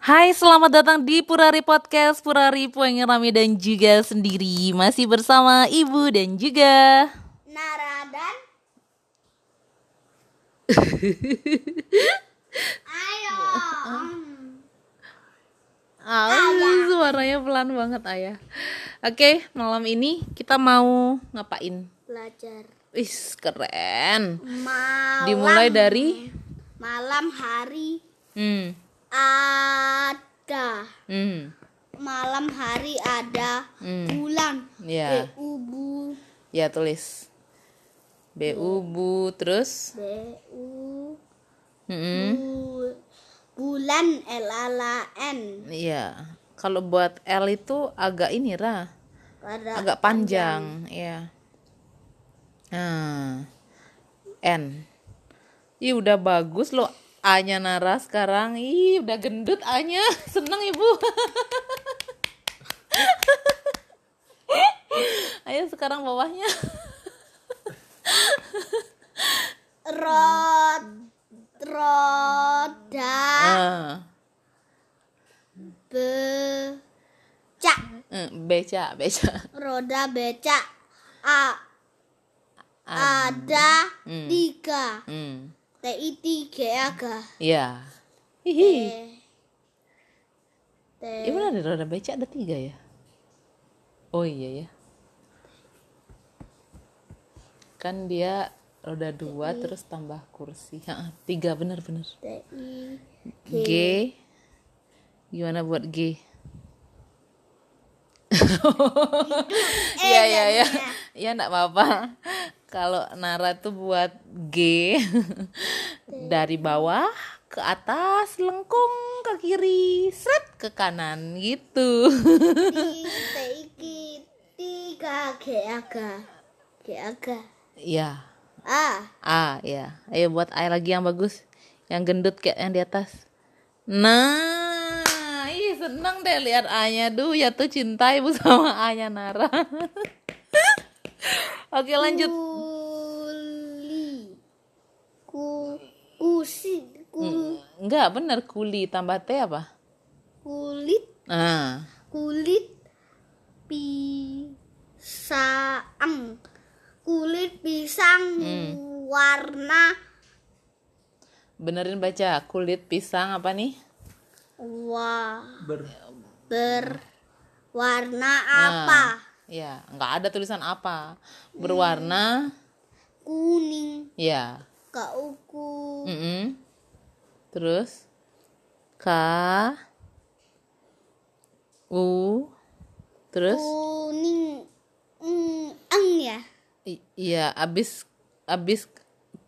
Hai, selamat datang di Purari Podcast Purari Pueng Rami dan juga sendiri. Masih bersama Ibu dan juga Nara dan Ayo. Ah, suaranya pelan banget ayah. Oke, malam ini kita mau ngapain? Belajar. Wis, keren. Malam Dimulai dari Malam hari Hmm, ada. Hmm, Malam hari ada. Hmm. Bulan. Ya, B-U-Bu ya tulis. Bu, bu, terus? B-U Hmm, Bu- Bulan L-A-N Iya, kalau buat L itu agak ini Ra. Ada agak panjang, ya. Nah, N. Ih, udah bagus loh A-nya Nara sekarang. Ih, udah gendut A-nya. Seneng Ibu. Ayo sekarang bawahnya. Rod Roda Ah, eh, beca, beca. roda becak a ada Hmm. tiga Hmm. T i tiga Iya. Hihi. t Iya benar ada roda beca ada tiga ya? Oh iya ya. Kan dia roda dua terus tambah kursi. Ha, tiga benar-benar. t i G. Gimana buat G? Iya iya iya. Iya enggak apa-apa. Kalau Nara tuh buat G dari bawah ke atas lengkung ke kiri, seret ke kanan gitu. tiga g aga g aga Iya. a A ya. Ayo buat A lagi yang bagus. Yang gendut kayak yang di atas. Nah, ih seneng deh lihat A-nya. Duh, ya tuh cinta ibu sama A-nya Nara. Oke lanjut. kuli. Ku kusi ku Enggak bener. Kuli tambah T apa? kulit. Nah, kulit pisang. Kulit pisang warna. Benerin baca kulit pisang apa nih? wa berwarna apa Ya, nggak ada tulisan apa. Berwarna, kuning. Ya. kauku. Mm-mm. Terus? K U. Terus? Kuning. Mm, eng ya? I- iya abis abis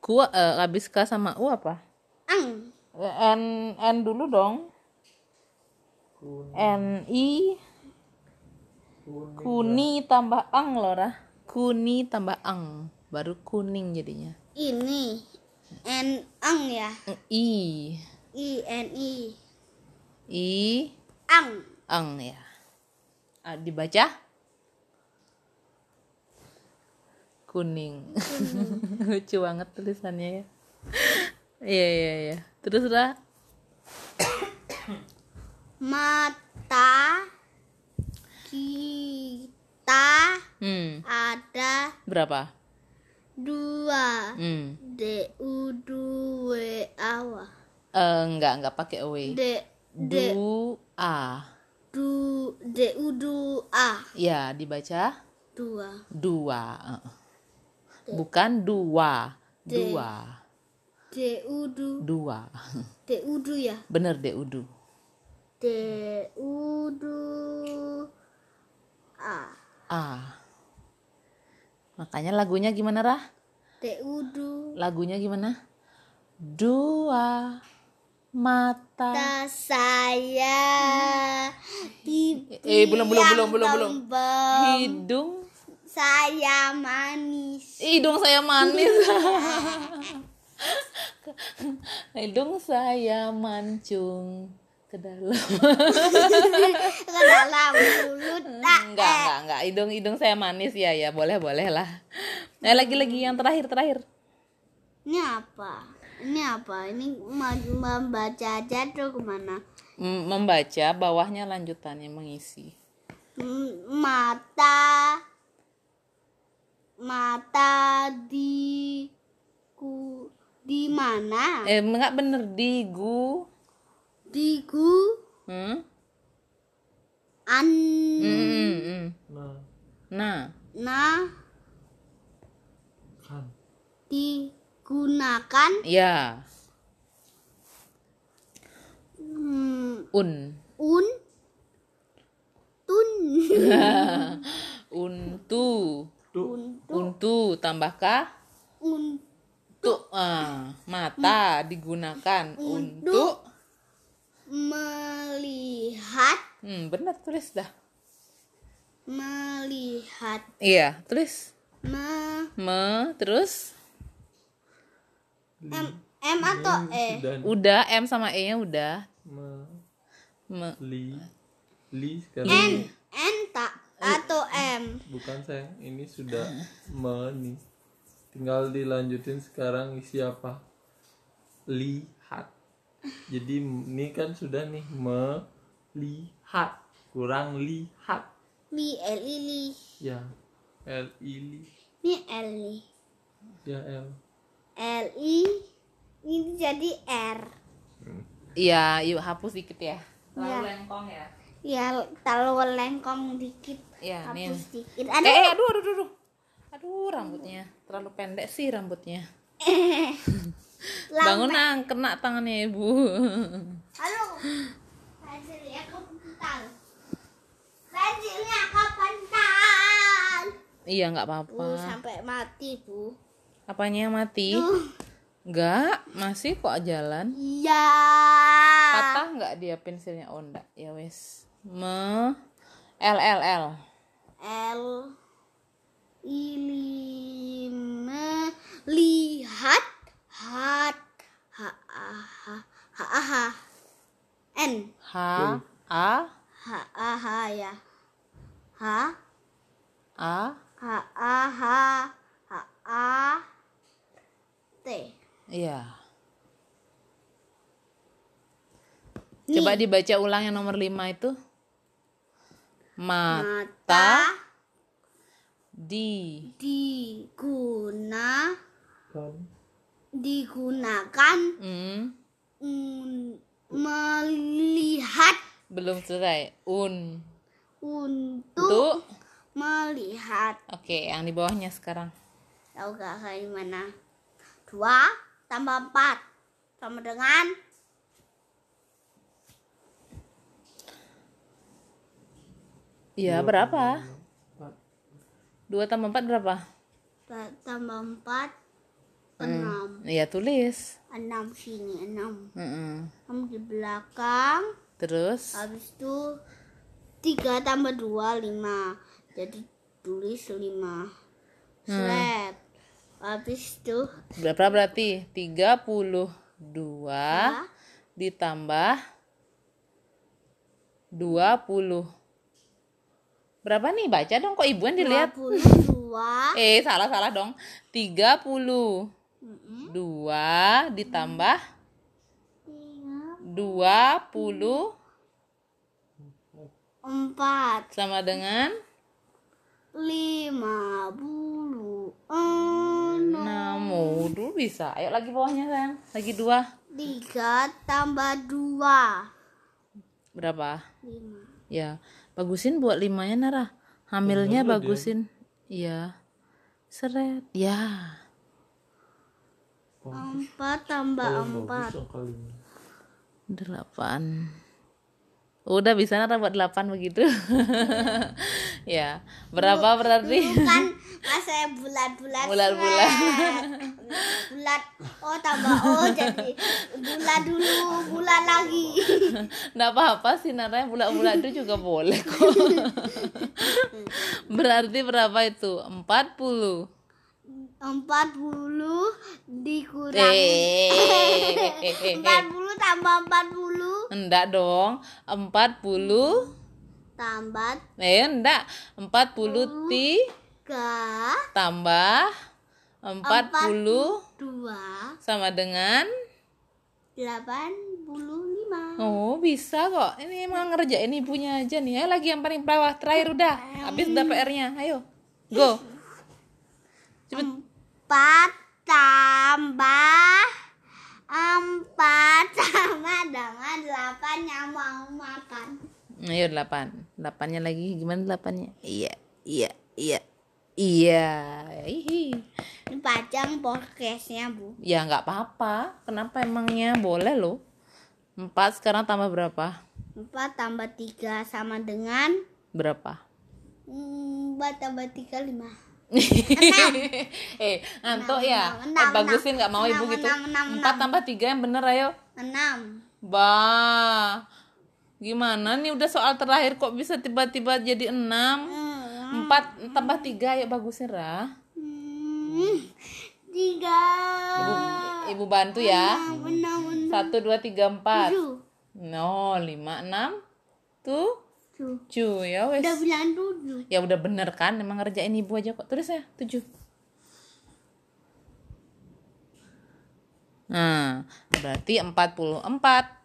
ku eh, abis K sama U apa? Eh, N N dulu dong. N I Kuni tambah ang Lora. Kuni tambah ang baru kuning jadinya. ini n eng ya I i n i I ang ang ya. Ah, dibaca kuning. Lucu banget tulisannya ya. Iya iya iya. Terus lah mata kita hmm, ada berapa? dua Hmm. d u d w a. Eh, enggak enggak pakai away. d d Du a. du d u du a Ya, dibaca dua dua. eh. Bukan dua, dua, d u du dua. d u du ya Bener deh udu. d u du a Ah. Makanya lagunya gimana, Rah? d u du Lagunya gimana? Dua mata. ta saya pipi Eh, belum, belum, belum, belum, belum. Hidung. saya manis Hidung saya manis. Hidung saya mancung ke dalam. ke dalam mulut tak enggak, enggak, enggak. Hidung hidung saya manis ya, ya. Boleh, boleh lah. Nah, lagi-lagi yang terakhir, terakhir. ini apa Ini apa? Ini membaca aja tuh ke mana? M- membaca bawahnya lanjutannya mengisi M- Mata mata di ku di mana? eh enggak bener di gu Di gu hmm? an. Hmm, hmm, hmm. Nah, nah na. Kan. digunakan. Ya. Hmm, un. Un. Tun. Untu. Tuh, untuk untu tambahkah un tuh ah, mata digunakan. Untuk melihat. Hmm, benar tulis dah. Melihat. Iya tulis. Me. Me terus? M m atau e? Udah m sama e nya udah. Me, me. Li, li sekarang. N n tak? Atau m? Bukan sayang, ini sudah me nih. Tinggal dilanjutin sekarang isi apa? Lihat. Jadi ini kan sudah nih melihat, kurang lihat. li l i li. Ya, L I li. ini l nih Ya L. l i ini jadi r. Iya yuk hapus dikit ya. Terlalu Ya. lengkong ya? Ya terlalu lengkong dikit. Iya nih. hapus dikit. Eh, aduh. eh aduh aduh aduh aduh. Aduh rambutnya. Terlalu pendek sih rambutnya bangun nang kena tangannya ibu. Halo. Pensilnya kepental pensilnya kepental iya nggak apa-apa. Bu sampai mati bu. Apanya yang mati? Tuh. nggak masih kok jalan. Iya. Patah nggak dia pensilnya? Oh enggak ya wes me. L l l. L. Ini melihat hat ha ha ha ha ha N h a ha a ha ya ha a ha a ha ha a T iya Nih. Coba dibaca ulang yang nomor lima itu. Mata mata di. Diguna. Kan. digunakan. Hmm, un- melihat. Belum selesai. Un. Untuk melihat. Oke yang di bawahnya sekarang. Tahu gak kayak gimana? Dua tambah empat. Sama dengan iya berapa? Empat. dua tambah empat berapa? Ta- tambah empat Hmm. enam. iya tulis. Enam sini enam. Enam di belakang. Terus? Habis itu tiga tambah dua lima. Jadi tulis lima. Slet. habis itu berapa berarti? 32 ya, ditambah 20 berapa nih? Baca dong kok ibu yang dilihat 22 eh salah salah dong 30 Mm-mm. 2 ditambah Tiga, 20 empat sama dengan? Lima puluh enam. 6 dulu bisa. Ayo lagi bawahnya sayang. Lagi dua. Tiga tambah dua. Berapa? Lima ya bagusin buat limanya Nara. Hamilnya bagusin. Iya. Seret. Ya. Empat tambah empat. Bagus kalinya. delapan. Udah bisa Nara buat delapan begitu. Ya berapa berarti? Kan masa bulat-bulat Bulat-bulat. Bulat. Oh tambah. Oh jadi bulat dulu bulat lagi. Nggak apa-apa yang bulat-bulat itu juga boleh kok. Berarti berapa itu? Empat puluh. Empat puluh dikurangi. Eh empat puluh tambah empat puluh. Enggak dong. Empat puluh tambah eh enggak. Empat puluh ti tiga tambah 40 dua sama dengan delapan puluh lima. Oh bisa kok. Ini emang ngerjain ibunya aja nih Ayo lagi yang paling bawah. Terakhir udah. Habis udah PR-nya Ayo. Go. Cepet. Empat tambah empat sama dengan delapan yang mau makan. Ayo delapan. Delapannya lagi. Gimana delapannya? Iya Iya Iya. Iya. Hihi. Panjang podcastnya bu. Ya nggak apa-apa. Kenapa emangnya? Boleh loh. Empat sekarang tambah berapa? Empat tambah tiga sama dengan? Berapa? Hmm, empat tambah tiga lima. Eh ngantuk ya? Enam, Eh, enam, bagusin nggak mau enam, ibu gitu empat tambah tiga yang bener ayo. Enam. Bah gimana nih? Udah soal terakhir kok bisa tiba-tiba jadi enam? Hmm, empat tambah tiga ya bagusin Ra. hmm, tiga. Ibu ibu bantu ya. Enam satu dua tiga empat. Tujuh. No lima enam. Tuh tujuh. Ya wes. Udah bilang tujuh. Ya udah bener kan? Emang ngerjain ibu aja kok. Tulis ya tujuh. Nah berarti 44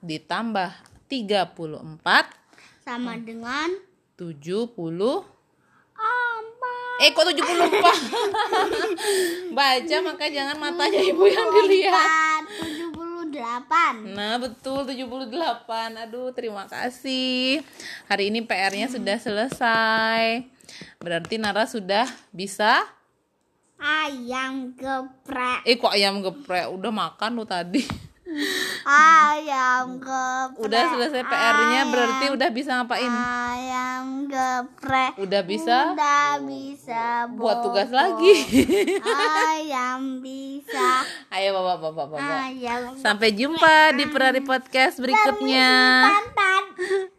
ditambah 34 sama dengan 70 empat eh kok 74 baca maka jangan matanya ibu yang dilihat. tujuh puluh delapan. Nah betul 78 Aduh terima kasih. Hari ini PR-nya sudah selesai. Berarti Nara sudah bisa? Ayam geprek. Eh kok ayam geprek? Udah makan lo tadi ayam geprek. Udah selesai PR-nya Berarti udah bisa ngapain? Ayam geprek. Udah bisa? Udah bisa buat tugas bobo. lagi. Ayam bisa. Ayo bapak bapak bapak ayam Sampai jumpa di Perari Podcast berikutnya. Pantat